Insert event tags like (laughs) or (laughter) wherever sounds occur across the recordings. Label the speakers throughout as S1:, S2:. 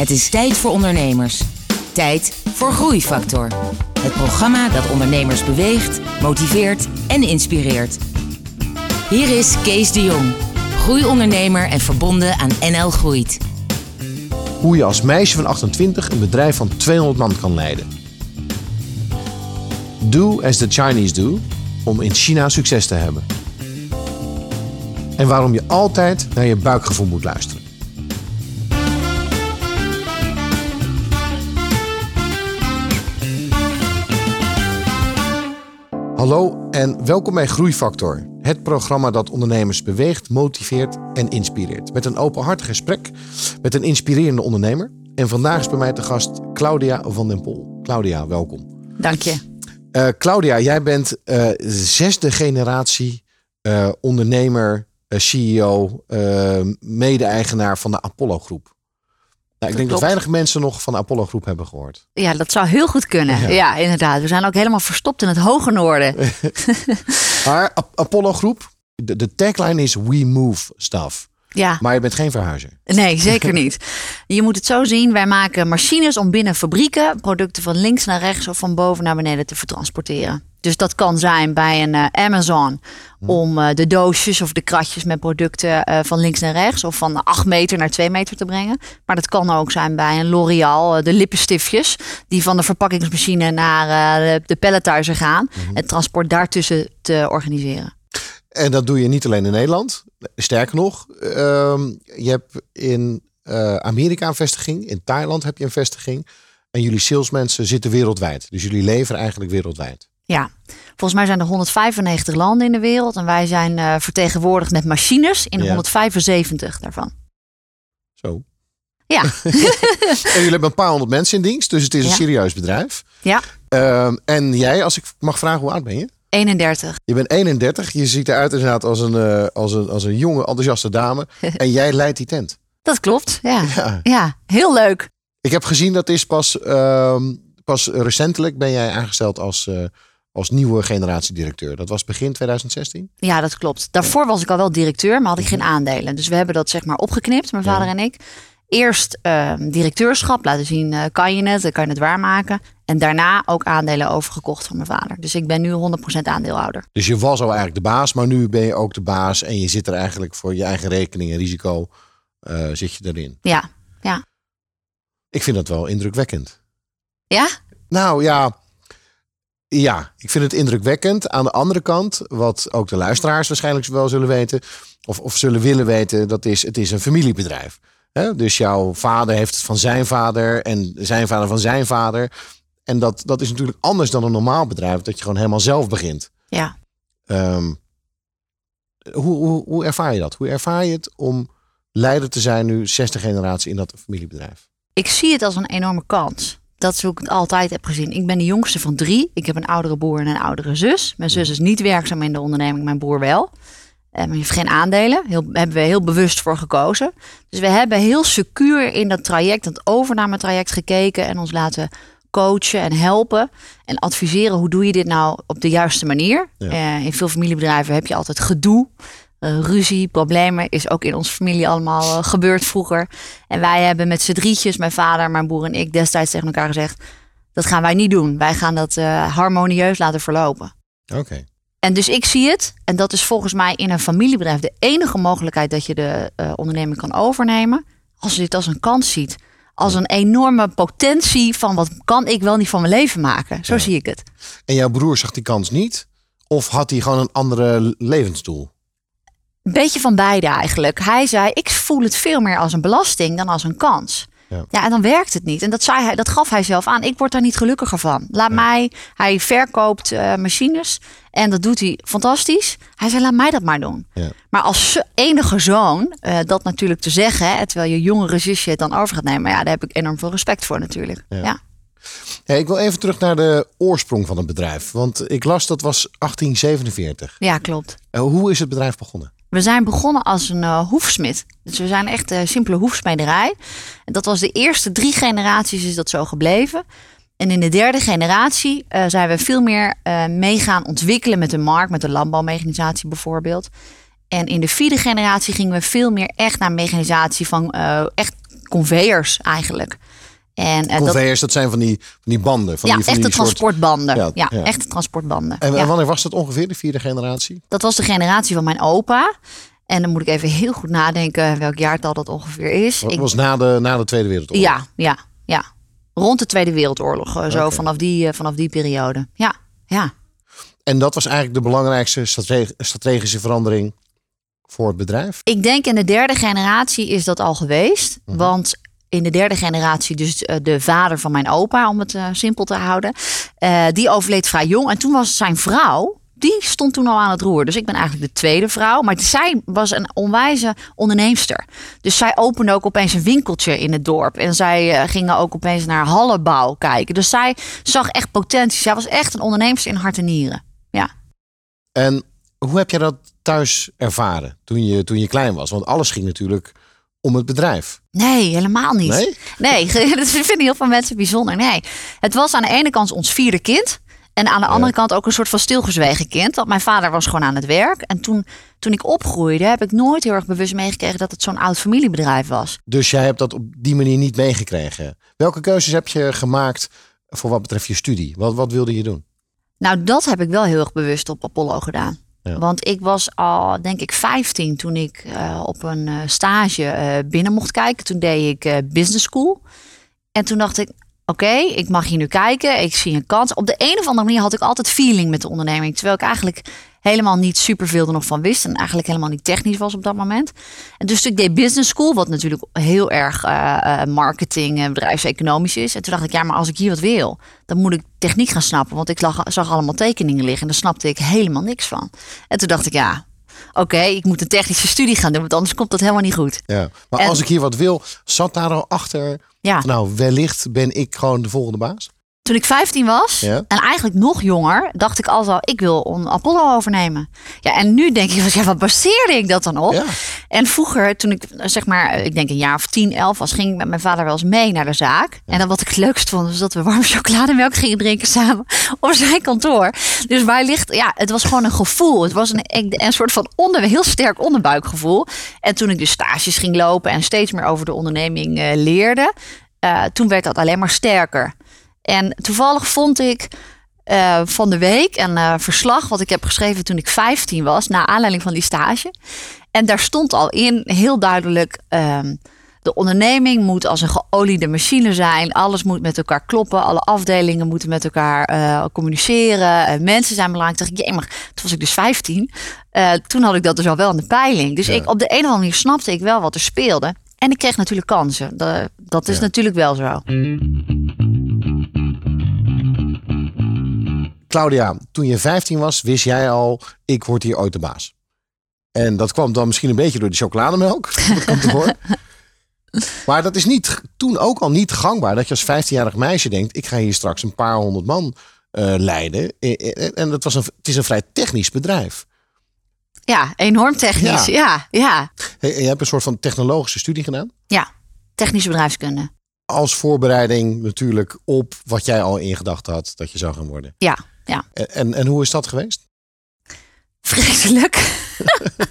S1: Het is tijd voor ondernemers. Tijd voor Groeifactor. Het programma dat ondernemers beweegt, motiveert en inspireert. Hier is Kees de Jong, groeiondernemer en verbonden aan NL Groeit.
S2: Hoe je als meisje van 28 een bedrijf van 200 man kan leiden. Do as the Chinese do om in China succes te hebben. En waarom je altijd naar je buikgevoel moet luisteren. Hallo en welkom bij Groeifactor. Het programma dat ondernemers beweegt, motiveert en inspireert. Met een openhartig gesprek met een inspirerende ondernemer. En vandaag is bij mij te gast Claudia van den Pol. Claudia, welkom.
S3: Dank je.
S2: Uh, Claudia, jij bent uh, zesde generatie uh, ondernemer, CEO, mede-eigenaar van de Apollo Groep. Nou, ik denk dat weinig mensen nog van de Apollo Groep hebben gehoord.
S3: Ja, dat zou heel goed kunnen. Ja. ja. inderdaad. We zijn ook helemaal verstopt in het hoge noorden. (laughs)
S2: maar Apollo Groep, de, de tagline is We Move Stuff.
S3: Ja.
S2: Maar je bent geen verhuizer.
S3: Nee, zeker (laughs) niet. Je moet het zo zien. Wij maken machines om binnen fabrieken producten van links naar rechts of van boven naar beneden te vertransporteren. Dus dat kan zijn bij een uh, Amazon hm. om uh, de doosjes of de kratjes met producten uh, van links naar rechts of van 8 meter naar 2 meter te brengen. Maar dat kan ook zijn bij een L'Oreal, de lippenstiftjes, die van de verpakkingsmachine naar de palletizer gaan. Hm. Het transport daartussen te organiseren.
S2: En dat doe je niet alleen in Nederland. Sterker nog, uh, je hebt in uh, Amerika een vestiging, in Thailand heb je een vestiging. En jullie salesmensen zitten wereldwijd. Dus jullie leveren eigenlijk wereldwijd.
S3: Ja, volgens mij zijn er 195 landen in de wereld. En wij zijn uh, vertegenwoordigd met machines in ja. 175 daarvan.
S2: Zo.
S3: Ja. (laughs)
S2: en jullie hebben een paar honderd mensen in dienst. Dus het is een ja. serieus bedrijf.
S3: Ja.
S2: Uh, en jij, als ik mag vragen, hoe oud ben je?
S3: 31.
S2: Je bent 31. Je ziet eruit inderdaad als een, uh, als een, als een jonge, enthousiaste dame. (laughs) en jij leidt die tent.
S3: Dat klopt, ja. ja. ja. heel leuk.
S2: Ik heb gezien dat is pas, uh, pas recentelijk ben jij aangesteld als, uh, als nieuwe generatiedirecteur. Dat was begin 2016?
S3: Ja, dat klopt. Daarvoor was ik al wel directeur, maar had ik geen aandelen. Dus we hebben dat zeg maar opgeknipt, mijn vader ja. en ik. Eerst ehm, directeurschap, laten zien, uh, kan je het, kan je het waarmaken. En daarna ook aandelen overgekocht van mijn vader. Dus ik ben nu 100% aandeelhouder.
S2: Dus je was al eigenlijk de baas, maar nu ben je ook de baas. En je zit er eigenlijk voor je eigen rekening en risico uh, zit je erin.
S3: Ja, ja.
S2: Ik vind dat wel indrukwekkend.
S3: Ja?
S2: Nou ja, ja, ik vind het indrukwekkend. Aan de andere kant, wat ook de luisteraars waarschijnlijk wel zullen weten, of, of zullen willen weten, dat is, het is een familiebedrijf. Dus jouw vader heeft het van zijn vader en zijn vader van zijn vader. En dat, dat is natuurlijk anders dan een normaal bedrijf, dat je gewoon helemaal zelf begint.
S3: Ja.
S2: Um, hoe, hoe, hoe ervaar je dat? Hoe ervaar je het om leider te zijn nu, zesde generatie in dat familiebedrijf?
S3: Ik zie het als een enorme kans. Dat is hoe ik het altijd heb gezien. Ik ben de jongste van drie. Ik heb een oudere broer en een oudere zus. Mijn zus is niet werkzaam in de onderneming, mijn broer wel. En maar heeft geen aandelen. Heel, hebben we heel bewust voor gekozen. Dus we hebben heel secuur in dat traject, dat overnametraject gekeken en ons laten coachen en helpen en adviseren hoe doe je dit nou op de juiste manier. Ja. Uh, in veel familiebedrijven heb je altijd gedoe, uh, ruzie, problemen. Is ook in onze familie allemaal uh, gebeurd vroeger. En wij hebben met z'n drietjes, mijn vader, mijn broer en ik, destijds tegen elkaar gezegd: dat gaan wij niet doen. Wij gaan dat harmonieus laten verlopen.
S2: Oké. Okay.
S3: En dus ik zie het, en dat is volgens mij in een familiebedrijf de enige mogelijkheid dat je de onderneming kan overnemen. Als je dit als een kans ziet als een enorme potentie van wat kan ik wel niet van mijn leven maken. Zo ja. zie ik het.
S2: En jouw broer zag die kans niet? Of had hij gewoon een andere levensdoel?
S3: Een beetje van beide eigenlijk. Hij zei: Ik voel het veel meer als een belasting dan als een kans. Ja. ja, en dan werkt het niet. En dat, zei hij, dat gaf hij zelf aan. Ik word daar niet gelukkiger van. Laat ja. mij, hij verkoopt uh, machines en dat doet hij fantastisch. Hij zei, laat mij dat maar doen.
S2: Ja.
S3: Maar als enige zoon, uh, dat natuurlijk te zeggen, hè, terwijl je jongere zusje het dan over gaat nemen, ja, daar heb ik enorm veel respect voor natuurlijk. Ja.
S2: ik wil even terug naar de oorsprong van het bedrijf. Want ik las dat was 1847.
S3: Ja, klopt.
S2: Uh, hoe is het bedrijf begonnen?
S3: We zijn begonnen als een uh, hoefsmid. Dus we zijn echt een simpele hoefsmederij. En dat was de eerste drie generaties is dat zo gebleven. En in de derde generatie uh, zijn we veel meer mee gaan ontwikkelen met de markt, met de landbouwmechanisatie bijvoorbeeld. En in de vierde generatie gingen we veel meer echt naar mechanisatie van echt conveyors eigenlijk. En, eh, dat,
S2: Conveyors, dat zijn van die, van die banden. Van
S3: ja,
S2: die, van
S3: echte
S2: die soort-
S3: transportbanden.
S2: Ja,
S3: Ja,
S2: ja.
S3: echte transportbanden.
S2: En
S3: Ja.
S2: wanneer was dat ongeveer, de vierde generatie?
S3: Dat was de generatie van mijn opa. En dan moet ik even heel goed nadenken welk jaartal dat ongeveer is.
S2: Dat
S3: Ik,
S2: was na de, na de Tweede Wereldoorlog.
S3: ja, ja, ja. Rond de Tweede Wereldoorlog, eh, zo vanaf, die, eh, vanaf die periode. Ja, ja.
S2: En dat was eigenlijk de belangrijkste strate- strategische verandering voor het bedrijf.
S3: Ik denk in de derde generatie is dat al geweest.
S2: Mhm.
S3: Want in de derde generatie, dus eh, de vader van mijn opa, om het eh, simpel te houden, eh, die overleed vrij jong. En toen was zijn vrouw, die stond toen al aan het roer. Dus ik ben eigenlijk de tweede vrouw. Maar zij was een onwijze onderneemster. Dus zij opende ook opeens een winkeltje in het dorp. En zij gingen ook opeens naar hallenbouw kijken. Dus zij zag echt potentie. Zij was echt een onderneemster in hart en nieren. Ja.
S2: En hoe heb je dat thuis ervaren toen je, toen je klein was? Want alles ging natuurlijk om het bedrijf.
S3: Nee, helemaal niet.
S2: Nee?
S3: Nee, (laughs) dat vinden heel veel mensen bijzonder. Nee, het was aan de ene kant ons vierde kind. En aan de andere kant ook een soort van stilgezwegen kind. Want mijn vader was gewoon aan het werk. En toen, toen ik opgroeide, heb ik nooit heel erg bewust meegekregen dat het zo'n oud familiebedrijf was.
S2: Dus jij hebt dat op die manier niet meegekregen. Welke keuzes heb je gemaakt voor wat betreft je studie? Wat, wat wilde je doen?
S3: Nou, dat heb ik wel heel erg bewust op Apollo gedaan. Want ik was al, denk ik, 15 toen ik eh, op een eh, stage eh, binnen mocht kijken. Toen deed ik business school. En toen dacht ik, oké, ik mag hier nu kijken. Ik zie een kans. Op de een of andere manier had ik altijd feeling met de onderneming. Terwijl ik eigenlijk helemaal niet superveel er nog van wist. En eigenlijk helemaal niet technisch was op dat moment. En dus ik deed business school, wat natuurlijk heel erg eh, eh, marketing en bedrijfseconomisch is. En toen dacht ik, ja, maar als ik hier wat wil, dan moet ik techniek gaan snappen. Want ik lag, zag allemaal tekeningen liggen en daar snapte ik helemaal niks van. En toen dacht ik, ja, oké, ik moet een technische studie gaan doen, want anders komt dat helemaal niet goed.
S2: Ja. Maar
S3: En-
S2: als ik hier wat wil, zat daar al achter...
S3: Ja.
S2: Nou, wellicht ben ik gewoon de volgende baas.
S3: Toen ik 15 was
S2: Ja.
S3: en eigenlijk nog jonger, dacht ik al zo, ik wil een Apollo overnemen. Ja, en nu denk ik, (laughs) ja, wat baseerde ik dat dan op?
S2: Ja.
S3: En vroeger, toen ik zeg maar, ik denk een jaar of 10, 11 was, ging ik met mijn vader wel eens mee naar de zaak. En dan wat ik het leukst vond, was dat we warme chocolademelk gingen drinken samen (laughs) op zijn kantoor. Dus waar ligt, ja, het was gewoon een gevoel. Het was een, een, soort van onder, heel sterk onderbuikgevoel. En toen ik dus stages ging lopen en steeds meer over de onderneming eh, leerde, eh, toen werd dat alleen maar sterker. En toevallig vond ik eh, van de week een eh, verslag wat ik heb geschreven toen ik 15 was, naar aanleiding van die stage. En daar stond al in heel duidelijk. ehm, de onderneming moet als een geoliede machine zijn. Alles moet met elkaar kloppen. Alle afdelingen moeten met elkaar eh, communiceren. Eh, mensen zijn belangrijk. Toen dacht ik, maar toen was ik dus 15. Eh, toen had ik dat dus al wel in de peiling. Dus
S2: Ja.
S3: ik, op de een of andere manier snapte ik wel wat er speelde. En ik kreeg natuurlijk kansen. Dat, dat is
S2: Ja.
S3: natuurlijk wel zo.
S2: Claudia, toen je 15 was, wist jij al, ik word hier ooit de baas. En dat kwam dan misschien een beetje door de chocolademelk. (laughs) Dat. Maar dat is niet, toen ook al niet gangbaar dat je als 15-jarig meisje denkt, ik ga hier straks een paar honderd man eh, leiden. En dat was een, het is een vrij technisch bedrijf.
S3: Ja, enorm technisch.
S2: Ja.
S3: Ja, ja,
S2: Hey, Je hebt een soort van technologische studie gedaan.
S3: ja. Technische bedrijfskunde.
S2: Als voorbereiding natuurlijk op wat jij al in gedachten had dat je zou gaan worden.
S3: Ja, ja.
S2: En, en, en hoe is dat geweest?
S3: Vreselijk. (laughs)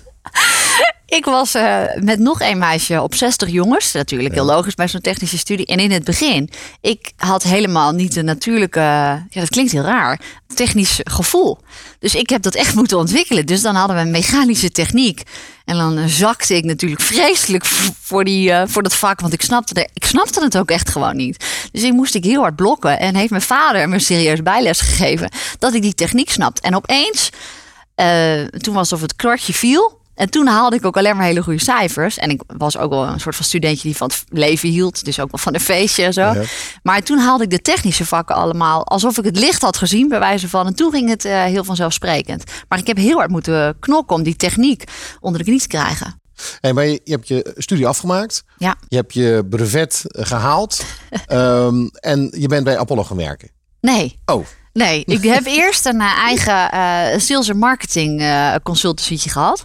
S3: ik was eh, met nog een meisje op 60 jongens. Natuurlijk heel logisch bij zo'n technische studie. En in het begin, ik had helemaal niet een natuurlijke, ja dat klinkt heel raar, technisch gevoel. Dus ik heb dat echt moeten ontwikkelen. Dus dan hadden we een mechanische techniek. En dan zakte ik natuurlijk vreselijk voor, die, eh, voor dat vak. Want ik snapte, de, ik snapte het ook echt gewoon niet. Dus ik moest ik heel hard blokken. En heeft mijn vader me serieus bijles gegeven. Dat ik die techniek snapte. En opeens eh, toen was het of het kwartje viel. En toen haalde ik ook alleen maar hele goede cijfers. En ik was ook wel een soort van studentje die van het leven hield. Dus ook wel van een feestje en zo.
S2: Ja.
S3: Maar toen haalde ik de technische vakken allemaal alsof ik het licht had gezien, bij wijze van. En toen ging het eh, heel vanzelfsprekend. Maar ik heb heel hard moeten knokken om die techniek onder de knie te krijgen.
S2: Hey, maar je, je hebt je studie afgemaakt.
S3: Ja.
S2: Je hebt je brevet eh, gehaald. (laughs) Ehm, en je bent bij Apollo gaan werken.
S3: Nee,
S2: Oh,
S3: Nee, ik heb (laughs) eerst een eh, eigen eh, sales en marketing eh consultancytje gehad.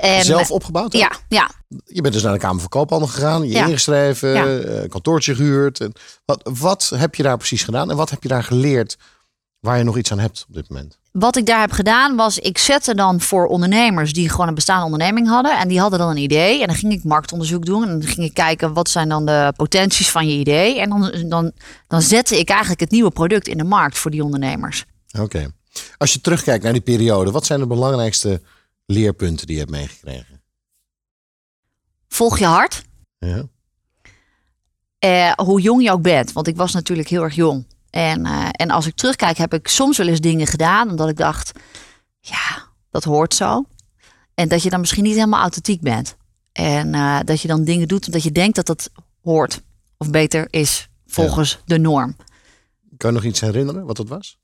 S3: En,
S2: zelf opgebouwd? hè?
S3: Ja, ja,
S2: Je bent dus naar de Kamer van Koophandel gegaan. Je
S3: Ja.
S2: ingeschreven.
S3: Ja.
S2: kantoortje gehuurd. En wat, wat heb je daar precies gedaan? En wat heb je daar geleerd waar je nog iets aan hebt op dit moment?
S3: Wat ik daar heb gedaan was, ik zette dan voor ondernemers die gewoon een bestaande onderneming hadden. En die hadden dan een idee. En dan ging ik marktonderzoek doen. En dan ging ik kijken, wat zijn dan de potenties van je idee? En dan, dan, dan zette ik eigenlijk het nieuwe product in de markt voor die ondernemers.
S2: Oké. Als je terugkijkt naar die periode, wat zijn de belangrijkste leerpunten die je hebt meegekregen?
S3: Volg je hart.
S2: Ja.
S3: Eh, hoe jong je ook bent. Want ik was natuurlijk heel erg jong. En, uh, en als ik terugkijk, heb ik soms wel eens dingen gedaan. Omdat ik dacht, ja, dat hoort zo. En dat je dan misschien niet helemaal authentiek bent. En uh, dat je dan dingen doet omdat je denkt dat dat hoort. Of beter is volgens ja. de norm.
S2: Kan je nog iets herinneren wat dat was?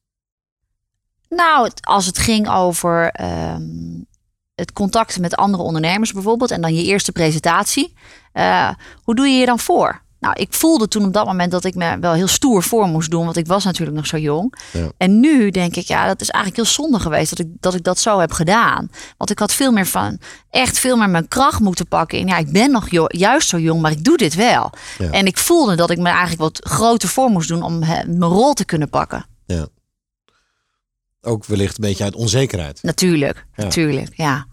S3: Nou, als het ging over um, het contact met andere ondernemers bijvoorbeeld. En dan je eerste presentatie. Uh, hoe doe je je dan voor? Nou, ik voelde toen op dat moment dat ik me wel heel stoer voor moest doen. Want ik was natuurlijk nog zo jong.
S2: Ja.
S3: En nu denk ik, ja, dat is eigenlijk heel zonde geweest dat ik, dat ik dat zo heb gedaan. Want ik had veel meer van, echt veel meer mijn kracht moeten pakken. En ja, ik ben nog jo- juist zo jong, maar ik doe dit wel.
S2: Ja.
S3: En ik voelde dat ik me eigenlijk wat groter voor moest doen om he- mijn rol te kunnen pakken.
S2: Ja. Ook wellicht een beetje uit onzekerheid.
S3: Natuurlijk,
S2: Ja.
S3: natuurlijk, ja.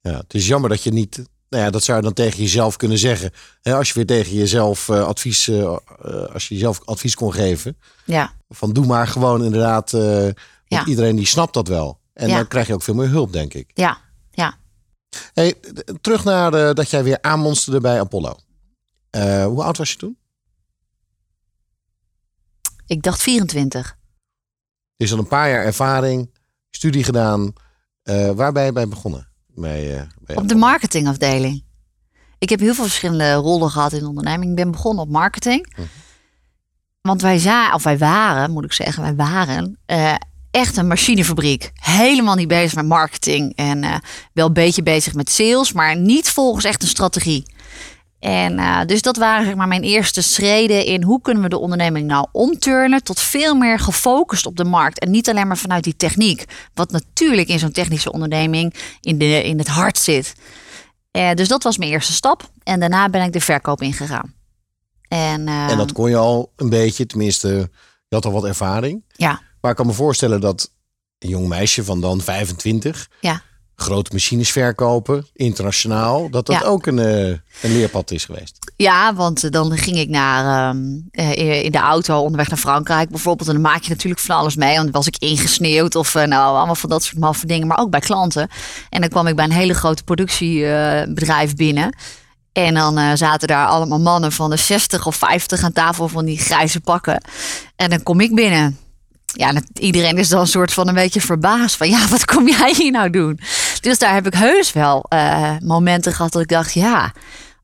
S2: Ja, het is jammer dat je niet. Nou ja, dat zou je dan tegen jezelf kunnen zeggen. Als je weer tegen jezelf eh, advies, eh, eh, als je jezelf advies kon geven.
S3: Ja,
S2: Van doe maar gewoon inderdaad. want
S3: Ja.
S2: iedereen die snapt dat wel. En
S3: Ja.
S2: dan krijg je ook veel meer hulp, denk ik.
S3: ja, ja.
S2: Hey, terug naar de, dat jij weer aanmonsterde bij Apollo. Hoe oud was je toen?
S3: Ik dacht 24.
S2: Je is al een paar jaar ervaring, studie gedaan. Eh, waar ben je bij begonnen? Bij, eh, bij
S3: Op de marketingafdeling. Ik heb heel veel verschillende rollen gehad in de onderneming. Ik ben begonnen op marketing. Want wij, za of wij waren, moet ik zeggen, wij waren eh, echt een machinefabriek. Helemaal niet bezig met marketing. En eh, wel een beetje bezig met sales, maar niet volgens echt een strategie. En eh, dus dat waren zeg maar, mijn eerste schreden in hoe kunnen we de onderneming nou omturnen tot veel meer gefocust op de markt. En niet alleen maar vanuit die techniek. Wat natuurlijk in zo'n technische onderneming in, de, in het hart zit. Eh, dus dat was mijn eerste stap. En daarna ben ik de verkoop ingegaan. En, eh,
S2: En dat kon je al een beetje, tenminste, je had al wat ervaring.
S3: ja,
S2: Maar ik kan me voorstellen dat een jong meisje van dan 25,
S3: ja,
S2: grote machines verkopen, internationaal, dat dat
S3: Ja.
S2: ook een, eh, een leerpad is geweest.
S3: Ja, want eh, dan ging ik naar, ehm, eh, in de auto onderweg naar Frankrijk bijvoorbeeld. En dan maak je natuurlijk van alles mee. Want dan was ik ingesneeuwd of nou, allemaal van dat soort maffe dingen. Maar ook bij klanten. En dan kwam ik bij een hele grote productiebedrijf binnen. En dan zaten daar allemaal mannen van de 60 of 50 aan tafel van die grijze pakken. En dan kom ik binnen. Ja, iedereen is dan een soort van een beetje verbaasd. Van ja, wat kom jij hier nou doen? Dus daar heb ik heus wel eh, momenten gehad dat ik dacht, ja,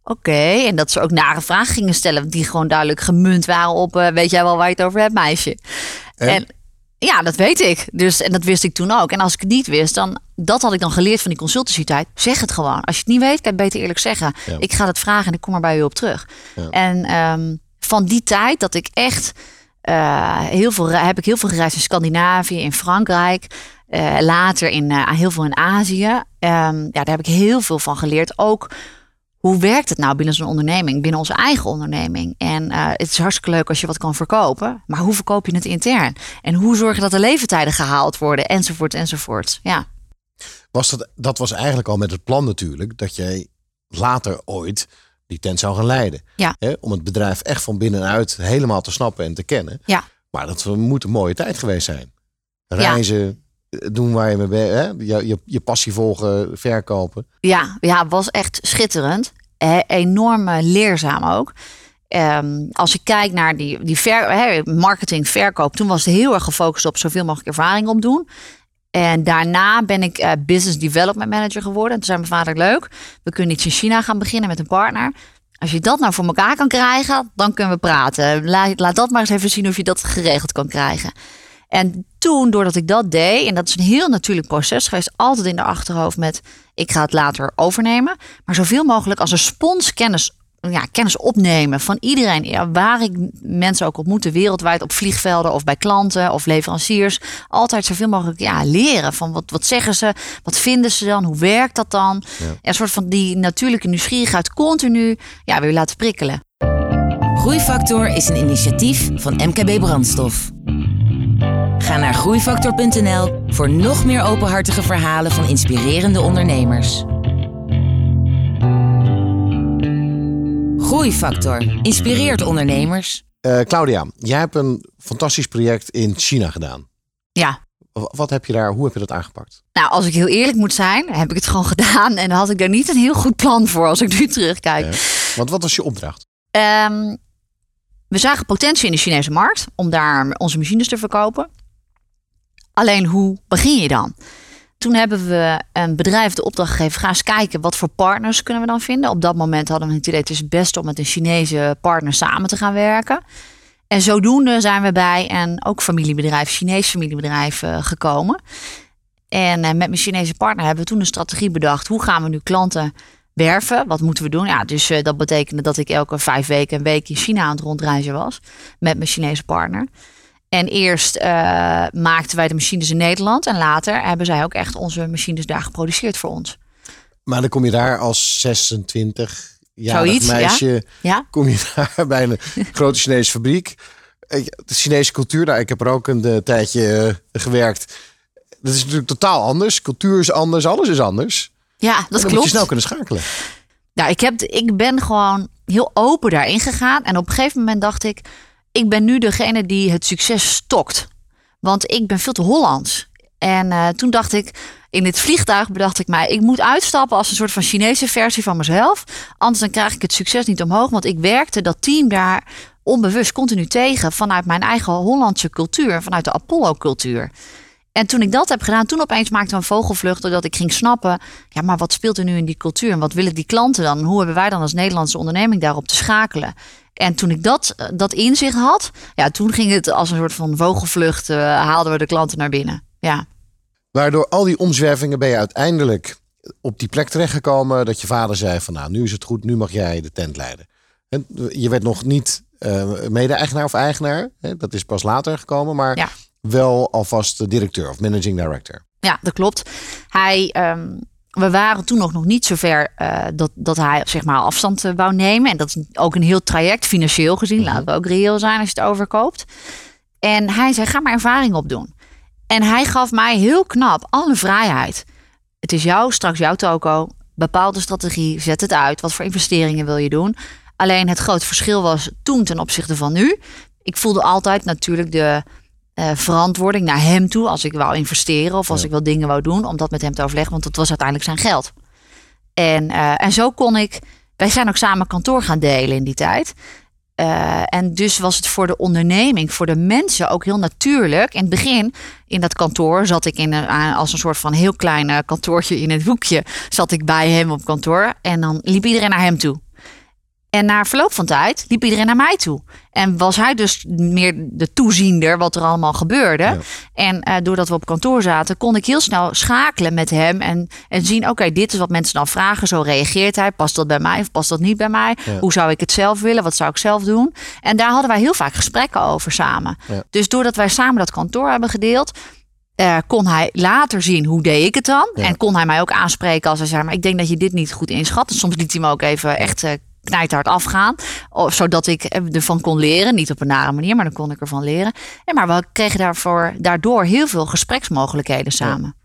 S3: Oké, en dat ze ook nare vragen gingen stellen, die gewoon duidelijk gemunt waren op, eh, weet jij wel waar je het over hebt, meisje?
S2: En?
S3: ja, dat weet ik. Dus, en dat wist ik toen ook. En als ik het niet wist, dan, dat had ik dan geleerd van die consultancy-tijd. Zeg het gewoon. Als je het niet weet, kan je beter eerlijk zeggen.
S2: Ja.
S3: Ik ga het vragen en ik kom er bij u op terug.
S2: Ja.
S3: En ehm, van die tijd dat ik echt eh, heel veel heb ik heel veel gereisd in Scandinavië, in Frankrijk. Eh, later in eh, heel veel in Azië. Ehm, ja, daar heb ik heel veel van geleerd. Ook hoe werkt het nou binnen zo'n onderneming, binnen onze eigen onderneming? En eh, het is hartstikke leuk als je wat kan verkopen, maar hoe verkoop je het intern? En hoe zorg je dat de leeftijden gehaald worden, enzovoort, enzovoort. Ja,
S2: Was dat, dat was eigenlijk al met het plan natuurlijk, dat jij later ooit die tent zou gaan leiden.
S3: Ja.
S2: Hè, om het bedrijf echt van binnenuit helemaal te snappen en te kennen.
S3: ja,
S2: Maar dat moet een mooie tijd geweest zijn. Reizen, doen waar je mee bent, hè? Je, je, je passie volgen, verkopen.
S3: ja, ja, was echt schitterend. Eh, enorm eh, leerzaam ook. Ehm, als ik kijk naar die, die marketing, verkoop, toen was het heel erg gefocust op zoveel mogelijk ervaring opdoen. En daarna ben ik eh, business development manager geworden. En toen zei mijn vader, leuk, we kunnen iets in China gaan beginnen met een partner. Als je dat nou voor elkaar kan krijgen, dan kunnen we praten. Laat, laat dat maar eens even zien of je dat geregeld kan krijgen. En toen, doordat ik dat deed, en dat is een heel natuurlijk proces geweest, altijd in de achterhoofd met ik ga het later overnemen, maar zoveel mogelijk als een spons kennis, ja, kennis opnemen van iedereen, ja, waar ik mensen ook ontmoette, wereldwijd op vliegvelden of bij klanten of leveranciers, altijd zoveel mogelijk ja, leren van wat, wat zeggen ze, wat vinden ze dan, hoe werkt dat dan? En een soort van die natuurlijke nieuwsgierigheid continu ja, weer laten prikkelen.
S1: Groeifactor is een initiatief van MKB Brandstof. Ga naar groeifactor.nl voor nog meer openhartige verhalen van inspirerende ondernemers. Groeifactor inspireert ondernemers.
S2: Eh, Claudia, jij hebt een fantastisch project in China gedaan.
S3: Ja,
S2: Wat heb je daar, hoe heb je dat aangepakt?
S3: nou als ik heel eerlijk moet zijn, heb ik het gewoon (laughs) gedaan. En dan had ik daar niet een heel goed plan voor als ik nu terugkijk.
S2: Ja. Want wat was je opdracht?
S3: Ehm, we zagen potentie in de Chinese markt om daar onze machines te verkopen. Alleen hoe begin je dan? Toen hebben we een bedrijf de opdracht gegeven: ga eens kijken wat voor partners kunnen we dan vinden. Op dat moment hadden we het idee: het is het beste om met een Chinese partner samen te gaan werken. En zodoende zijn we bij een ook familiebedrijf, Chinees familiebedrijf, eh, gekomen. En eh, met mijn Chinese partner hebben we toen een strategie bedacht: hoe gaan we nu klanten werven. Wat moeten we doen? Ja, dus eh, dat betekende dat ik elke vijf weken een week in China aan het rondreizen was met mijn Chinese partner. En eerst eh, maakten wij de machines in Nederland en later hebben zij ook echt onze machines daar geproduceerd voor ons.
S2: Maar dan kom je daar als 26 jarig
S3: ja.
S2: meisje,
S3: Ja,
S2: kom je daar (laughs) bij een grote Chinese fabriek. Eh, De Chinese cultuur, daar, ik heb er ook een tijdje gewerkt. Dat is natuurlijk totaal anders. Cultuur is anders, alles is anders.
S3: Ja
S2: dan
S3: dat
S2: moet
S3: klopt.
S2: je snel kunnen schakelen.
S3: Ja, ik, heb, ik ben gewoon heel open daarin gegaan. En op een gegeven moment dacht ik, ik ben nu degene die het succes stokt. Want ik ben veel te Hollands. En eh, toen dacht ik, in dit vliegtuig bedacht ik mij, ik moet uitstappen als een soort van Chinese versie van mezelf. Anders dan krijg ik het succes niet omhoog. Want ik werkte dat team daar onbewust continu tegen vanuit mijn eigen Hollandse cultuur, vanuit de Apollo-cultuur. En toen ik dat heb gedaan, toen opeens maakte een vogelvlucht doordat ik ging snappen, ja, maar wat speelt er nu in die cultuur en wat willen die klanten dan? Hoe hebben wij dan als Nederlandse onderneming daarop te schakelen? En toen ik dat, eh, dat inzicht had, ja, toen ging het als een soort van vogelvlucht, eh, haalden we de klanten naar binnen. Ja.
S2: Waardoor al die omzwervingen ben je uiteindelijk op die plek terechtgekomen dat je vader zei van nou, nu is het goed, nu mag jij de tent leiden. En je werd nog niet eh, mede-eigenaar of eigenaar, hè, dat is pas later gekomen, maar
S3: Ja.
S2: Wel alvast de directeur of managing director.
S3: Ja, dat klopt. Hij, ehm, we waren toen nog, nog niet zover eh dat, dat hij zeg maar afstand eh, wou nemen. En dat is ook een heel traject, financieel gezien. Laten we ook reëel zijn als je het overkoopt. En hij zei, ga maar ervaring opdoen. En hij gaf mij heel knap alle vrijheid. Het is jou, straks jouw toko. Bepaal de strategie, zet het uit. Wat voor investeringen wil je doen? Alleen het grote verschil was toen ten opzichte van nu. Ik voelde altijd natuurlijk de eh, verantwoording naar hem toe als ik wou investeren of als
S2: Ja.
S3: ik wel dingen wou doen, om dat met hem te overleggen, want dat was uiteindelijk zijn geld. En, eh, en zo kon ik, wij zijn ook samen kantoor gaan delen in die tijd. Eh, en dus was het voor de onderneming, voor de mensen ook heel natuurlijk. In het begin, in dat kantoor, zat ik in een, als een soort van heel klein kantoortje in het hoekje. Zat ik bij hem op kantoor en dan liep iedereen naar hem toe. En na verloop van tijd liep iedereen naar mij toe. En was hij dus meer de toeziender wat er allemaal gebeurde.
S2: Ja.
S3: En eh, doordat we op kantoor zaten, kon ik heel snel schakelen met hem. En, en zien, oké, dit is wat mensen dan vragen. Zo reageert hij. Past dat bij mij of past dat niet bij mij?
S2: Ja.
S3: Hoe zou ik het zelf willen? Wat zou ik zelf doen? En daar hadden wij heel vaak gesprekken over samen.
S2: Ja.
S3: Dus doordat wij samen dat kantoor hebben gedeeld... eh, kon hij later zien hoe deed ik het dan.
S2: Ja.
S3: En kon hij mij ook aanspreken als hij zei... maar ik denk dat je dit niet goed inschat. En soms liet hij me ook even echt eh knijthard afgaan. Zodat ik ervan kon leren. Niet op een nare manier, maar dan kon ik ervan leren. En maar we kregen daarvoor, daardoor heel veel gespreksmogelijkheden samen.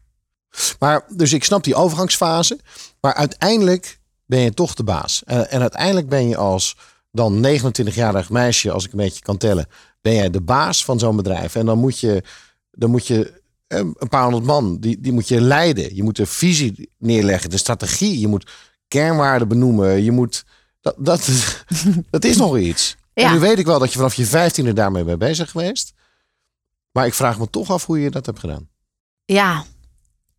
S2: Maar dus ik snap die overgangsfase, maar uiteindelijk ben je toch de baas. En, en uiteindelijk ben je als dan 29-jarig meisje, als ik een beetje kan tellen, ben jij de baas van zo'n bedrijf. En dan moet je, dan moet je eh, een paar honderd man, die, die moet je leiden. Je moet de visie neerleggen, de strategie. Je moet kernwaarden benoemen. Je moet, dat, dat, (laughs) dat is nog iets.
S3: Ja.
S2: En nu weet ik wel dat je vanaf je vijftiende daarmee bent bezig geweest. Maar ik vraag me toch af hoe je dat hebt gedaan.
S3: Ja,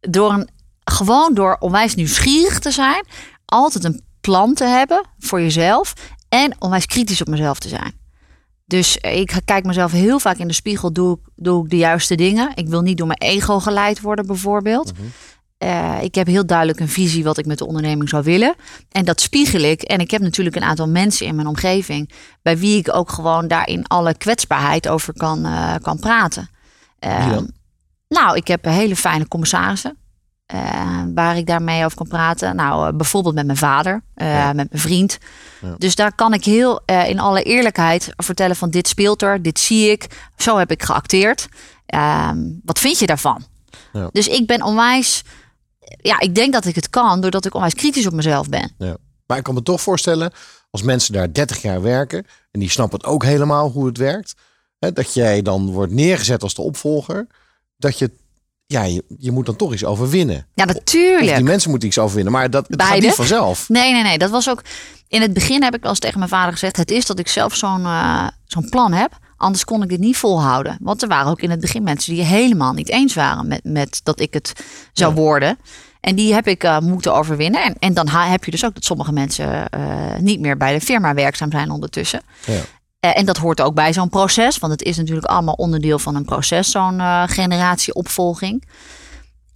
S3: door een, gewoon door onwijs nieuwsgierig te zijn. Altijd een plan te hebben voor jezelf. En onwijs kritisch op mezelf te zijn. Dus ik kijk mezelf heel vaak in de spiegel. Doe, ik- doe ik de juiste dingen? Ik wil niet door mijn ego geleid worden bijvoorbeeld. Eh, ik heb heel duidelijk een visie wat ik met de onderneming zou willen. En dat spiegel ik. En ik heb natuurlijk een aantal mensen in mijn omgeving. bij wie ik ook gewoon daar in alle kwetsbaarheid over kan, eh, kan praten. Eh,
S2: dan?
S3: nou, ik heb hele fijne commissarissen. eh, waar ik daarmee over kan praten. Nou, bijvoorbeeld met mijn vader,
S2: Ja.
S3: met mijn vriend.
S2: Ja.
S3: Dus daar kan ik heel in alle eerlijkheid vertellen van dit speelt er, dit zie ik. Zo heb ik geacteerd. ehm, wat vind je daarvan? Dus ik ben onwijs, ja, ik denk dat ik het kan doordat ik onwijs kritisch op mezelf ben.
S2: Ja. Maar ik kan me toch voorstellen, als mensen daar 30 jaar werken en die snappen het ook helemaal hoe het werkt, hè, dat jij dan wordt neergezet als de opvolger, dat je, ja, je, je moet dan toch iets overwinnen.
S3: Ja,
S2: Of
S3: natuurlijk.
S2: die mensen moeten iets overwinnen, maar dat het gaat niet vanzelf.
S3: Nee, nee, nee. Dat was ook. In het begin heb ik wel eens tegen mijn vader gezegd: het is dat ik zelf zo'n eh, zo'n plan heb. Anders kon ik dit niet volhouden. Want er waren ook in het begin mensen die helemaal niet eens waren met, met dat ik het zou
S2: Ja.
S3: worden. En die heb ik eh, moeten overwinnen. En, en dan heb je dus ook dat sommige mensen eh, niet meer bij de firma werkzaam zijn ondertussen.
S2: Ja.
S3: Eh, en dat hoort ook bij zo'n proces. Want het is natuurlijk allemaal onderdeel van een proces, zo'n generatieopvolging.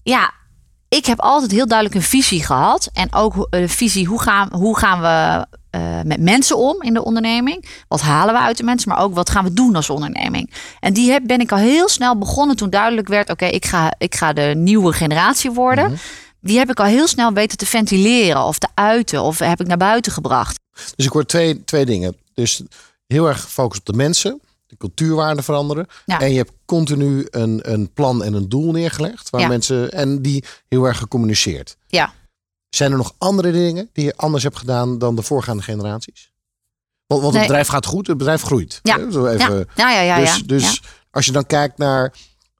S3: Ja, ik heb altijd heel duidelijk een visie gehad. En ook een visie, hoe gaan, hoe gaan we eh, met mensen om in de onderneming? Wat halen we uit de mensen? Maar ook wat gaan we doen als onderneming? En die heb, ben ik al heel snel begonnen toen duidelijk werd... oké, ik, ga, ik ga de nieuwe generatie worden. Die heb ik al heel snel weten te ventileren of te uiten. Of heb ik naar buiten gebracht.
S2: Dus ik hoor twee, twee dingen. Dus heel erg gefocust op de mensen, de cultuurwaarden veranderen.
S3: Ja.
S2: En je hebt continu een, een plan en een doel neergelegd. Waar
S3: Ja.
S2: mensen, en die heel erg gecommuniceerd.
S3: Ja.
S2: Zijn er nog andere dingen die je anders hebt gedaan dan de voorgaande generaties? Want, want
S3: Nee.
S2: het bedrijf gaat goed, het bedrijf groeit.
S3: Ja.
S2: Zo even,
S3: Ja, ja, ja. ja,
S2: dus dus als je dan kijkt naar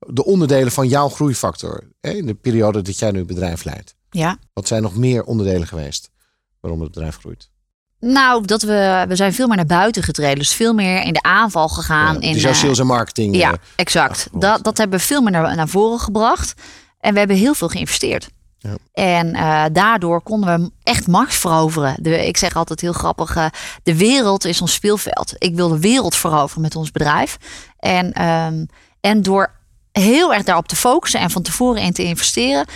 S2: de onderdelen van jouw groeifactor. Hè, in de periode dat jij nu het bedrijf leidt.
S3: ja.
S2: Wat zijn nog meer onderdelen geweest waarom het bedrijf groeit?
S3: Nou, dat we, we zijn veel meer naar buiten getreden. Dus veel meer in de aanval gegaan.
S2: Ja,
S3: in,
S2: dus jouw
S3: eh,
S2: sales en marketing.
S3: Ja,
S2: eh,
S3: exact. Dat, dat hebben we veel meer naar, naar voren gebracht. En we hebben heel veel geïnvesteerd.
S2: Ja.
S3: En eh, daardoor konden we echt Mars veroveren. Ik zeg altijd heel grappig, eh, de wereld is ons speelveld. Ik wil de wereld veroveren met ons bedrijf. En, ehm, en door heel erg daarop te focussen en van tevoren in te investeren...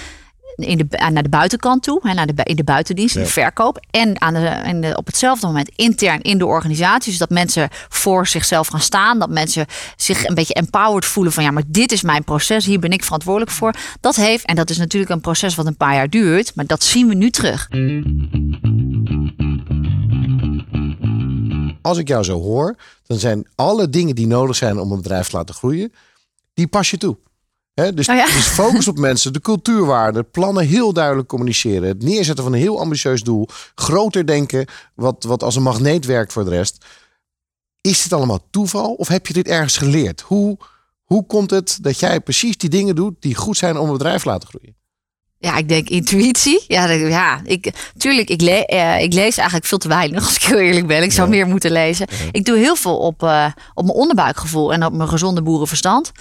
S3: In de, aan- naar de buitenkant toe, hè, naar de, in de buitendienst, in de verkoop. En aan de, de, op hetzelfde moment intern in de organisatie. Dus dat mensen voor zichzelf gaan staan. Dat mensen zich een beetje empowered voelen van ja, maar dit is mijn proces. Hier ben ik verantwoordelijk voor. Dat heeft, en dat is natuurlijk een proces wat een paar jaar duurt. Maar dat zien we nu terug.
S2: Als ik jou zo hoor, dan zijn alle dingen die nodig zijn om een bedrijf te laten groeien, die pas je toe. Dus,
S3: Oh ja.
S2: dus focus op mensen, de cultuurwaarden, plannen heel duidelijk communiceren, het neerzetten van een heel ambitieus doel, groter denken, wat, wat als een magneet werkt voor de rest. Is dit allemaal toeval of heb je dit ergens geleerd? Hoe, hoe komt het dat jij precies die dingen doet die goed zijn om een bedrijf te laten groeien?
S3: Ja, ik denk intuïtie. Ja, dat- ja ik, tuurlijk, ik, le- eh, ik lees eigenlijk veel te weinig, (laughs) als ik heel eerlijk ben. Ik zou
S2: Ja.
S3: meer moeten lezen. Ik doe heel veel op, eh, op mijn onderbuikgevoel en op mijn gezonde boerenverstand.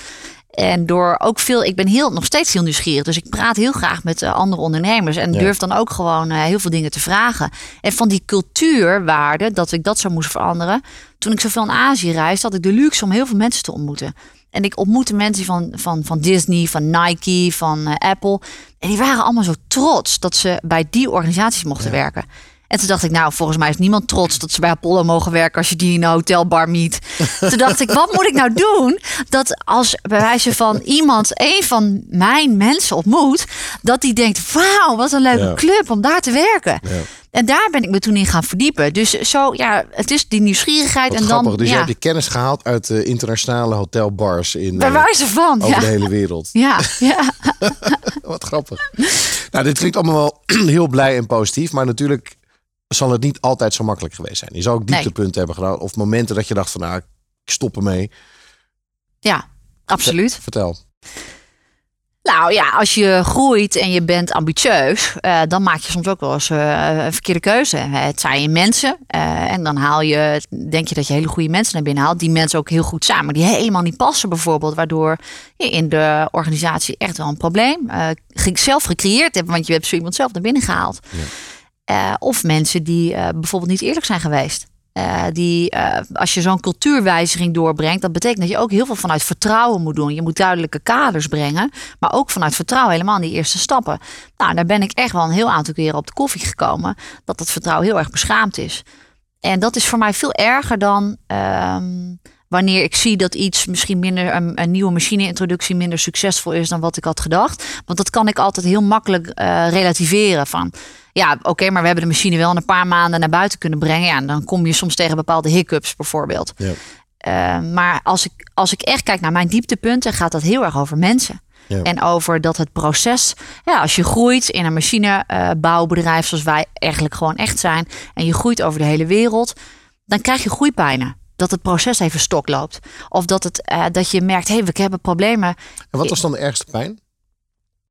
S3: En door ook veel, ik ben heel, nog steeds heel nieuwsgierig. Dus ik praat heel graag met eh, andere ondernemers. En
S2: Ja.
S3: durf dan ook gewoon eh, heel veel dingen te vragen. En van die cultuurwaarden, dat ik dat zou moest veranderen. Toen ik zoveel in Azië reisde, had ik de luxe om heel veel mensen te ontmoeten. En ik ontmoette mensen van, van, van Disney, van Nike, van eh, Apple. En die waren allemaal zo trots dat ze bij die organisaties mochten werken. En toen dacht ik, nou, volgens mij is niemand trots dat ze bij Apollo mogen werken als je die in een hotelbar meet. (laughs) toen dacht ik, wat moet ik nou doen? Dat als bij wijze van iemand een van mijn mensen ontmoet, dat die denkt, wauw, wat een leuke
S2: Ja.
S3: club om daar te werken.
S2: Ja.
S3: En daar ben ik me toen in gaan verdiepen. Dus zo, ja, het is die nieuwsgierigheid.
S2: Wat
S3: en
S2: grappig.
S3: dan,
S2: Dus je
S3: ja,
S2: hebt je kennis gehaald uit de internationale hotelbars in,
S3: bij
S2: eh,
S3: wijze van.
S2: over
S3: Ja.
S2: de hele wereld.
S3: Ja, (laughs) ja.
S2: Wat grappig. nou, dit klinkt allemaal wel (clears throat) heel blij en positief. Maar natuurlijk zal het niet altijd zo makkelijk geweest zijn. Je zal ook
S3: Nee.
S2: dieptepunten hebben gedaan. Of momenten dat je dacht van nou, ik stop ermee.
S3: ja, absoluut.
S2: Vertel.
S3: Nou ja, als je groeit en je bent ambitieus, eh, dan maak je soms ook wel eens eh, een verkeerde keuze. Het zijn je mensen eh, en dan haal je, denk je dat je hele goede mensen naar binnen haalt, die mensen ook heel goed maar die helemaal niet passen bijvoorbeeld, waardoor je in de organisatie echt wel een probleem eh, zelf gecreëerd hebt, want je hebt zo iemand zelf naar binnen gehaald. Eh, of mensen die eh, bijvoorbeeld niet eerlijk zijn geweest. Eh, die, als je zo'n cultuurwijziging doorbrengt, dat betekent dat je ook heel veel vanuit vertrouwen moet doen. Je moet duidelijke kaders brengen, maar ook vanuit vertrouwen helemaal in die eerste stappen. Nou, daar ben ik echt wel een heel aantal keren op de koffie gekomen, dat dat vertrouwen heel erg beschaamd is. En dat is voor mij veel erger dan ehm, wanneer ik zie dat iets misschien minder, een, nieuwe machine-introductie minder succesvol is dan wat ik had gedacht. Want dat kan ik altijd heel makkelijk relativeren. Van ja, oké, maar we hebben de machine wel in een paar maanden naar buiten kunnen brengen. Ja, en dan kom je soms tegen bepaalde hiccups bijvoorbeeld.
S2: Ja.
S3: eh, maar als ik, als ik echt kijk naar mijn dieptepunten, gaat dat heel erg over mensen.
S2: Ja.
S3: En over dat het proces, ja, als je groeit in een machinebouwbedrijf zoals wij eigenlijk gewoon echt zijn, en je groeit over de hele wereld, dan krijg je groeipijnen. Dat het proces even stok loopt. Of dat, het, eh, dat je merkt, hé, hey, we hebben problemen.
S2: En wat was dan de ergste pijn?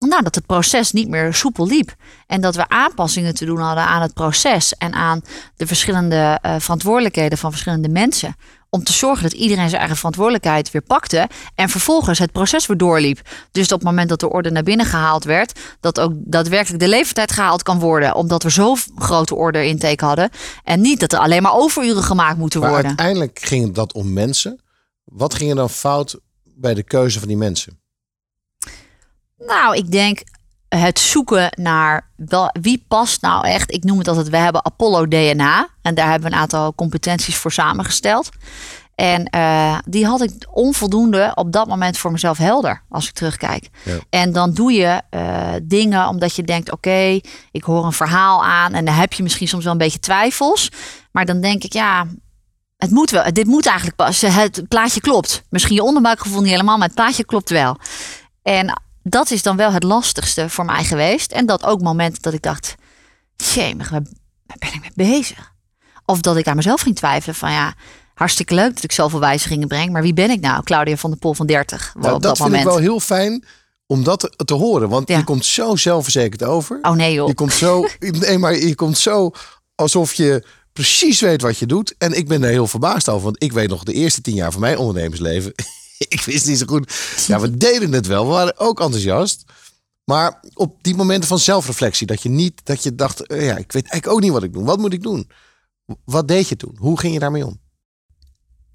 S3: Nou, dat het proces niet meer soepel liep. En dat we aanpassingen te doen hadden aan het proces en aan de verschillende eh, verantwoordelijkheden van verschillende mensen. Om te zorgen dat iedereen zijn eigen verantwoordelijkheid weer pakte. En vervolgens het proces weer doorliep. Dus op het moment dat de orde naar binnen gehaald werd, dat ook daadwerkelijk de leeftijd gehaald kan worden. Omdat we zo grote orde intake hadden. En niet dat er alleen maar overuren gemaakt moeten
S2: Maar
S3: worden.
S2: uiteindelijk ging dat om mensen. Wat ging er dan fout bij de keuze van die mensen?
S3: Nou, ik denk het zoeken naar wel, wie past nou echt. Ik noem het altijd, we hebben Apollo DNA. En daar hebben we een aantal competenties voor samengesteld. En eh, die had ik onvoldoende op dat moment voor mezelf helder, als ik terugkijk.
S2: Ja.
S3: En dan doe je eh, dingen omdat je denkt, oké, ik hoor een verhaal aan. En dan heb je misschien soms wel een beetje twijfels. Maar dan denk ik, ja, het moet wel. Dit moet eigenlijk passen. Het plaatje klopt. Misschien je onderbuikgevoel niet helemaal, maar het plaatje klopt wel. En dat is dan wel het lastigste voor mij geweest. En dat ook momenten dat ik dacht, jemig, waar, ben ik mee bezig? Of dat ik aan mezelf ging twijfelen van ja, hartstikke leuk dat ik zoveel wijzigingen breng. Maar wie ben ik nou? Claudia van der Pol van 30
S2: Nou,
S3: op
S2: dat
S3: dat
S2: vind
S3: moment.
S2: ik wel heel fijn om dat te, te horen. Want
S3: Ja.
S2: je komt zo zelfverzekerd over.
S3: Oh nee joh.
S2: Je komt zo, (laughs) nee, maar je komt zo alsof je precies weet wat je doet. En ik ben er heel verbaasd over. Want ik weet nog de eerste tien jaar van mijn ondernemersleven. (laughs) ik wist niet zo goed. Ja, we deden het wel. We waren ook enthousiast. Maar op die momenten van zelfreflectie. Dat je niet, dat je dacht, eh, ja, ik weet eigenlijk ook niet wat ik doe. Wat moet ik doen? Wat deed je toen? Hoe ging je daarmee om?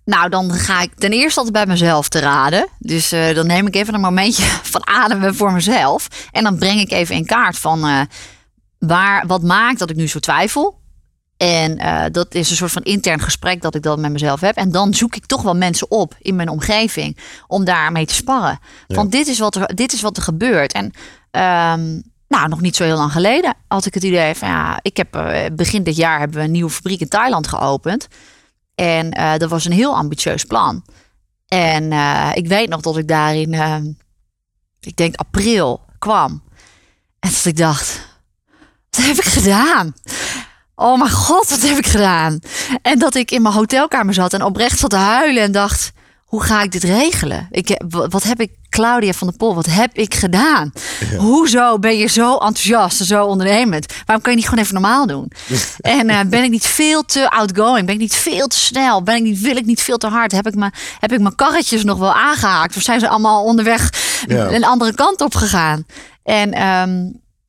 S3: Nou, dan ga ik ten eerste altijd bij mezelf te raden. Dus eh, dan neem ik even een momentje (laughs) van ademen voor mezelf. En dan breng ik even in kaart van eh, waar, wat maakt dat ik nu zo twijfel. En eh, dat is een soort van intern gesprek dat ik dat met mezelf heb. En dan zoek ik toch wel mensen op in mijn omgeving om daarmee te sparren. Want dit is wat er, dit is wat er gebeurt. En ehm, nou, nog niet zo heel lang geleden had ik het idee van ja, ik heb eh, begin dit jaar hebben we een nieuwe fabriek in Thailand geopend. En eh, dat was een heel ambitieus plan. En ik weet nog dat ik daar in, eh, ik denk april kwam. En dat ik dacht, wat heb ik gedaan? Oh mijn god, wat heb ik gedaan? En dat ik in mijn hotelkamer zat en oprecht zat te huilen en dacht, hoe ga ik dit regelen? Ik, wat heb ik, Claudia van der Pol, wat heb ik gedaan? Hoezo ben je zo enthousiast en zo ondernemend? Waarom kan je niet gewoon even normaal doen? (laughs) en eh, ben ik niet veel te outgoing? Ben ik niet veel te snel? Ben ik niet, wil ik niet veel te hard? Heb ik, me, heb ik mijn karretjes nog wel aangehaakt? Of zijn ze allemaal onderweg
S2: Ja.
S3: een andere kant op gegaan? En ehm,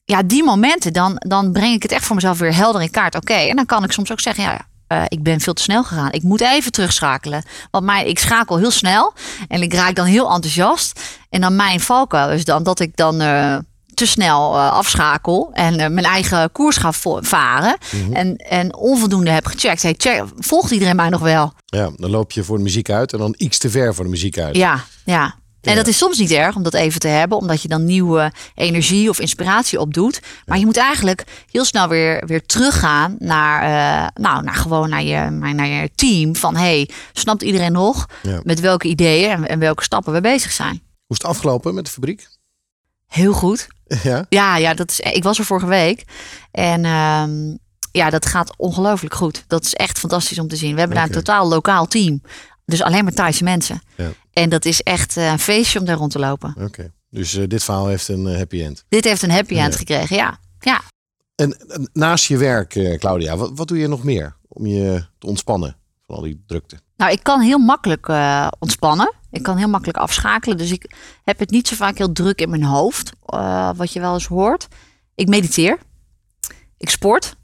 S3: ja, die momenten, dan, dan breng ik het echt voor mezelf weer helder in kaart. Oké, en dan kan ik soms ook zeggen, ja, eh, ik ben veel te snel gegaan. Ik moet even terugschakelen. Want mij, ik schakel heel snel en ik raak dan heel enthousiast. En dan mijn valkuil is dan dat ik dan eh, te snel eh, afschakel en mijn eigen koers ga varen. en, en onvoldoende heb gecheckt. Hey, check, volgt iedereen mij nog wel?
S2: Ja, dan loop je voor de muziek uit en dan iets te ver voor de muziek uit.
S3: Ja, ja. En dat is soms niet erg om dat even te hebben, omdat je dan nieuwe energie of inspiratie opdoet. Maar je moet eigenlijk heel snel weer, weer teruggaan naar, eh, nou, naar gewoon naar je, naar, je team. Van hey, snapt iedereen nog
S2: Ja.
S3: met welke ideeën en, en welke stappen we bezig zijn?
S2: Hoe is het afgelopen met de fabriek?
S3: Heel goed.
S2: Ja,
S3: Ja, ja dat is, ik was er vorige week. En ehm, ja, dat gaat ongelooflijk goed. Dat is echt fantastisch om te zien. We hebben daar een totaal lokaal team. Dus alleen maar Thaise mensen.
S2: Ja.
S3: En dat is echt eh, een feestje om daar rond te lopen.
S2: oké. Dus eh, dit verhaal heeft een eh, happy end.
S3: Dit heeft een happy end
S2: Ja.
S3: gekregen, ja. Ja,
S2: En naast je werk, Claudia, wat, wat doe je nog meer om je te ontspannen van al die drukte?
S3: nou ik kan heel makkelijk ontspannen. Ik kan heel makkelijk afschakelen. Dus ik heb het niet zo vaak heel druk in mijn hoofd. wat je wel eens hoort. Ik mediteer. Ik sport.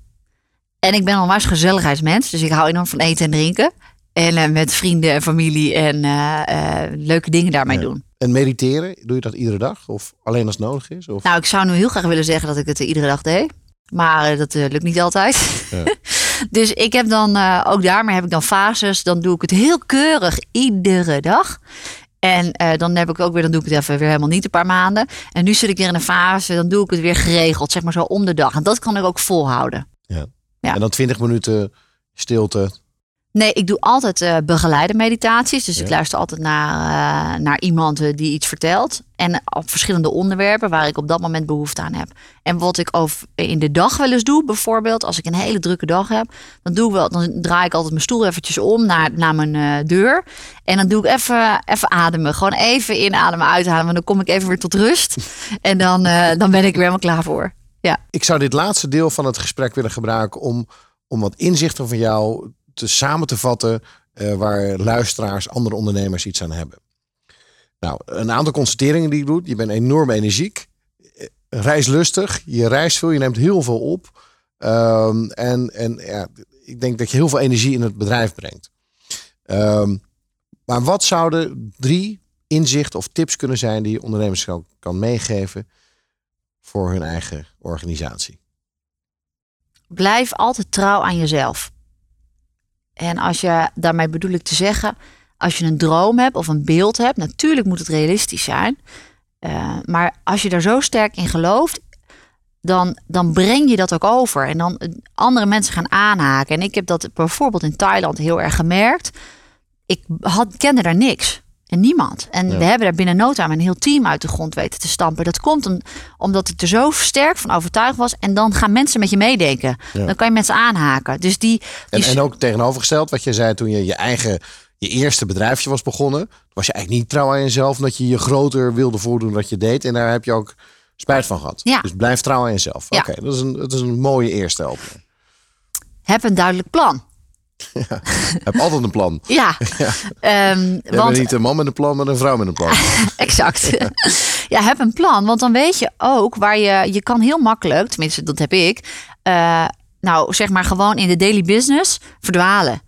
S3: En ik ben onwijs gezelligheidsmens. Dus ik hou enorm van eten en drinken. En eh, met vrienden en familie en eh, eh, leuke dingen daarmee
S2: Ja.
S3: doen.
S2: En mediteren, doe je dat iedere dag? Of alleen als het nodig is? Of?
S3: Nou, ik zou nu heel graag willen zeggen dat ik het iedere dag deed. Maar dat lukt niet altijd.
S2: Ja. (laughs)
S3: dus ik heb dan, ook daarmee heb ik dan fases. Dan doe ik het heel keurig iedere dag. En dan heb ik ook weer, dan doe ik het even weer helemaal niet een paar maanden. En nu zit ik weer in een fase, dan doe ik het weer geregeld, zeg maar zo om de dag. En dat kan ik ook volhouden. Ja.
S2: En dan 20 minuten stilte.
S3: Nee, ik doe altijd uh, begeleide meditaties. Dus
S2: Ja.
S3: ik luister altijd naar, eh, naar iemand eh, die iets vertelt. En op verschillende onderwerpen waar ik op dat moment behoefte aan heb. En wat ik over, in de dag wel eens doe, bijvoorbeeld als ik een hele drukke dag heb, dan, doe ik wel, dan draai ik altijd mijn stoel eventjes om naar, naar mijn eh, deur. En dan doe ik even, even ademen. Gewoon even inademen, uitademen. Dan kom ik even weer tot rust. (laughs) En dan, eh, dan ben ik weer helemaal klaar voor. Ja.
S2: Ik zou dit laatste deel van het gesprek willen gebruiken om, om wat inzichten van jou te samen te vatten eh, waar luisteraars, andere ondernemers iets aan hebben. Nou, een aantal constateringen die je doet. Je bent enorm energiek, eh, reislustig, je reist veel, je neemt heel veel op. Ehm, en en ja, ik denk dat je heel veel energie in het bedrijf brengt. Ehm, maar wat zouden drie inzichten of tips kunnen zijn die je ondernemers kan, kan meegeven voor hun eigen organisatie?
S3: Blijf altijd trouw aan jezelf. En als je, daarmee bedoel ik te zeggen, als je een droom hebt of een beeld hebt, natuurlijk moet het realistisch zijn. Eh, maar als je daar zo sterk in gelooft, dan, dan breng je dat ook over. En dan eh, andere mensen gaan aanhaken. En ik heb dat bijvoorbeeld in Thailand heel erg gemerkt. Ik had, kende daar niks. En niemand. En
S2: Ja.
S3: we hebben daar binnen no time een heel team uit de grond weten te stampen. Dat komt om- omdat ik er zo sterk van overtuigd was. En dan gaan mensen met je meedenken.
S2: Ja.
S3: Dan kan je mensen aanhaken. Dus die,
S2: En,
S3: die
S2: en ook tegenovergesteld, wat je zei toen je je eigen, je eerste bedrijfje was begonnen, was je eigenlijk niet trouw aan jezelf, omdat je je groter wilde voordoen dat je deed. En daar heb je ook spijt van gehad.
S3: Ja.
S2: Dus blijf trouw aan jezelf.
S3: Ja.
S2: Oké, dat, is een, dat is een mooie eerste opening.
S3: heb een duidelijk plan. (laughs)
S2: heb altijd een plan.
S3: Ja, (laughs) Ehm,
S2: Je
S3: want
S2: niet een man met een plan, maar een vrouw met een plan. (laughs)
S3: exact. ja, heb een plan. Want dan weet je ook waar je... Je kan heel makkelijk, tenminste dat heb ik... eh, nou, zeg maar gewoon in de daily business verdwalen.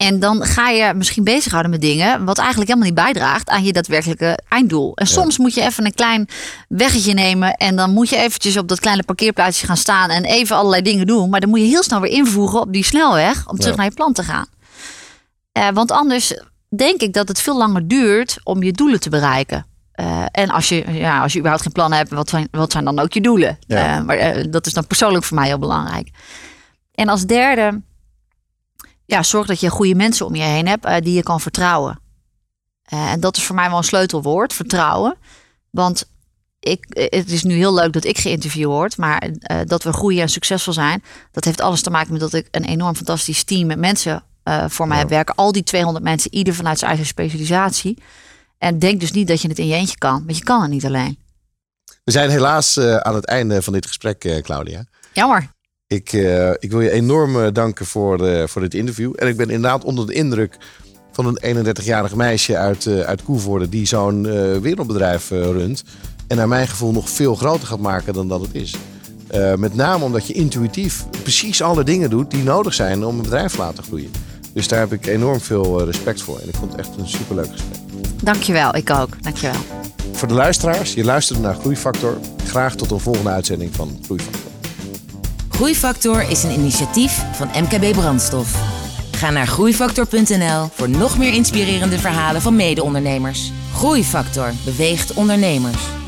S3: En dan ga je misschien bezighouden met dingen... wat eigenlijk helemaal niet bijdraagt aan je daadwerkelijke einddoel. En soms moet je even een klein weggetje nemen... en dan moet je eventjes op dat kleine parkeerplaatsje gaan staan... en even allerlei dingen doen. Maar dan moet je heel snel weer invoegen op die snelweg... om terug
S2: Ja.
S3: naar je plan te gaan. Eh, want anders denk ik dat het veel langer duurt om je doelen te bereiken. Eh, en als je, ja, als je überhaupt geen plan hebt, wat zijn, wat zijn dan ook je doelen?
S2: Ja.
S3: Eh, maar dat is dan persoonlijk voor mij heel belangrijk. En als derde, ja, zorg dat je goede mensen om je heen hebt eh, die je kan vertrouwen. Eh, en dat is voor mij wel een sleutelwoord, vertrouwen. Want ik, eh, het is nu heel leuk dat ik geïnterviewd word, maar dat we groeien en succesvol zijn, dat heeft alles te maken met dat ik een enorm fantastisch team met mensen voor mij
S2: Ja.
S3: heb werken. Al die 200 mensen, ieder vanuit zijn eigen specialisatie. En denk dus niet dat je het in je eentje kan, want je kan het niet alleen.
S2: We zijn helaas aan het einde van dit gesprek, Claudia.
S3: Jammer.
S2: Ik, eh, ik wil je enorm eh, danken voor, eh, voor dit interview. En ik ben inderdaad onder de indruk van een 31-jarig meisje uit, eh uit Koevoorde... die zo'n wereldbedrijf runt. En naar mijn gevoel nog veel groter gaat maken dan dat het is. Met name omdat je intuïtief precies alle dingen doet die nodig zijn om een bedrijf te laten groeien. Dus daar heb ik enorm veel respect voor. En ik vond het echt een superleuk gesprek.
S3: Dankjewel, ik ook. Dankjewel.
S2: Voor de luisteraars, je luisterde naar Groeifactor. Graag tot een volgende uitzending van Groeifactor.
S1: Groeifactor is een initiatief van MKB Brandstof. Ga naar groeifactor.nl voor nog meer inspirerende verhalen van mede-ondernemers. Groeifactor beweegt ondernemers.